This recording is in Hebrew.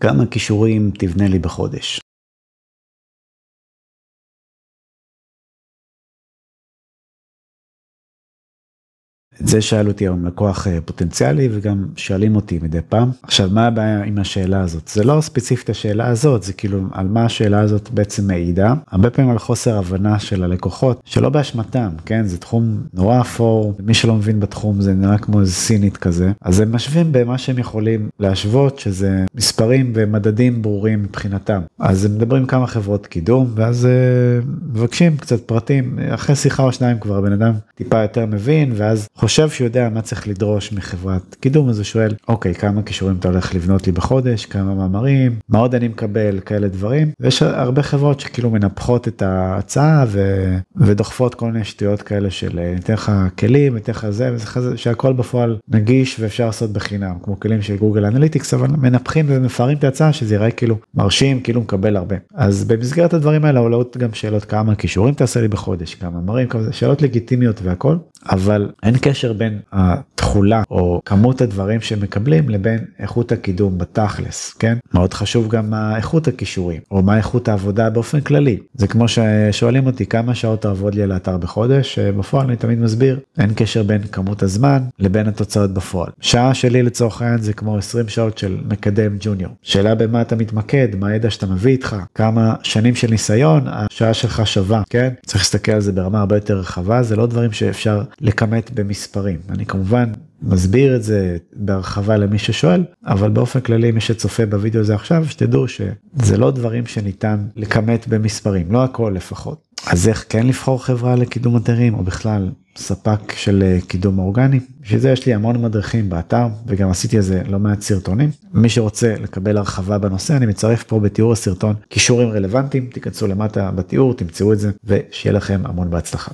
כמה כישורים תבנה לי בחודש. את זה שאל אותי היום לקוח פוטנציאלי וגם שואלים אותי מדי פעם. עכשיו מה הבעיה עם השאלה הזאת? זה לא ספציפית השאלה הזאת, זה כאילו על מה השאלה הזאת בעצם מעידה. הרבה פעמים על חוסר הבנה של הלקוחות, שלא באשמתם, כן? זה תחום נורא אפור, מי שלא מבין בתחום זה נראה כמו איזה סינית כזה. אז הם משווים במה שהם יכולים להשוות, שזה מספרים ומדדים ברורים מבחינתם. אז הם מדברים כמה חברות קידום, ואז מבקשים קצת פרטים, אחרי שיחה או שניים כבר בן אדם טיפה יותר מבין, ואז חושב שהוא יודע מה צריך לדרוש מחברת קידום אז הוא שואל אוקיי כמה קישורים אתה הולך לבנות לי בחודש? כמה מאמרים? מה עוד אני מקבל? כאלה דברים. ויש הרבה חברות שכאילו מנפחות את ההצעה ו... ודוחפות כל מיני שטויות כאלה של ניתן לך כלים ניתן לך זה שהכל בפועל נגיש ואפשר לעשות בחינם כמו כלים של גוגל אנליטיקס אבל מנפחים ומפארים את ההצעה שזה יראה כאילו מרשים כאילו מקבל הרבה. אז במסגרת הדברים האלה עולות גם שאלות כמה קישורים תעשה לי בחודש? כמה מאמרים? שאלות לגיטימיות והכל אבל אין קשר בין התכולה או כמות הדברים שמקבלים לבין איכות הקידום בתכלס כן? מאוד חשוב גם איכות הכישורים או מה איכות העבודה באופן כללי. זה כמו ששואלים אותי כמה שעות תעבוד לי על האתר בחודש? בפועל אני תמיד מסביר אין קשר בין כמות הזמן לבין התוצאות בפועל. שעה שלי לצורך העניין זה כמו 20 שעות של מקדם ג'וניור. שאלה במה אתה מתמקד מה הידע שאתה מביא איתך כמה שנים של ניסיון השעה שלך שווה כן? צריך להסתכל על זה ברמה הרבה יותר רחבה זה לא דברים שאפשר לכמת במספרים. אני כמובן מסביר את זה בהרחבה למי ששואל אבל באופן כללי מי שצופה בווידאו הזה עכשיו שתדעו שזה לא דברים שניתן לכמת במספרים לא הכל לפחות. אז איך כן לבחור חברה לקידום אתרים או בכלל ספק של קידום אורגני? בשביל זה יש לי המון מדריכים באתר וגם עשיתי על זה לא מעט סרטונים. מי שרוצה לקבל הרחבה בנושא אני מצרף פה בתיאור הסרטון. קישורים רלוונטיים תיכנסו למטה בתיאור תמצאו את זה ושיהיה לכם המון בהצלחה.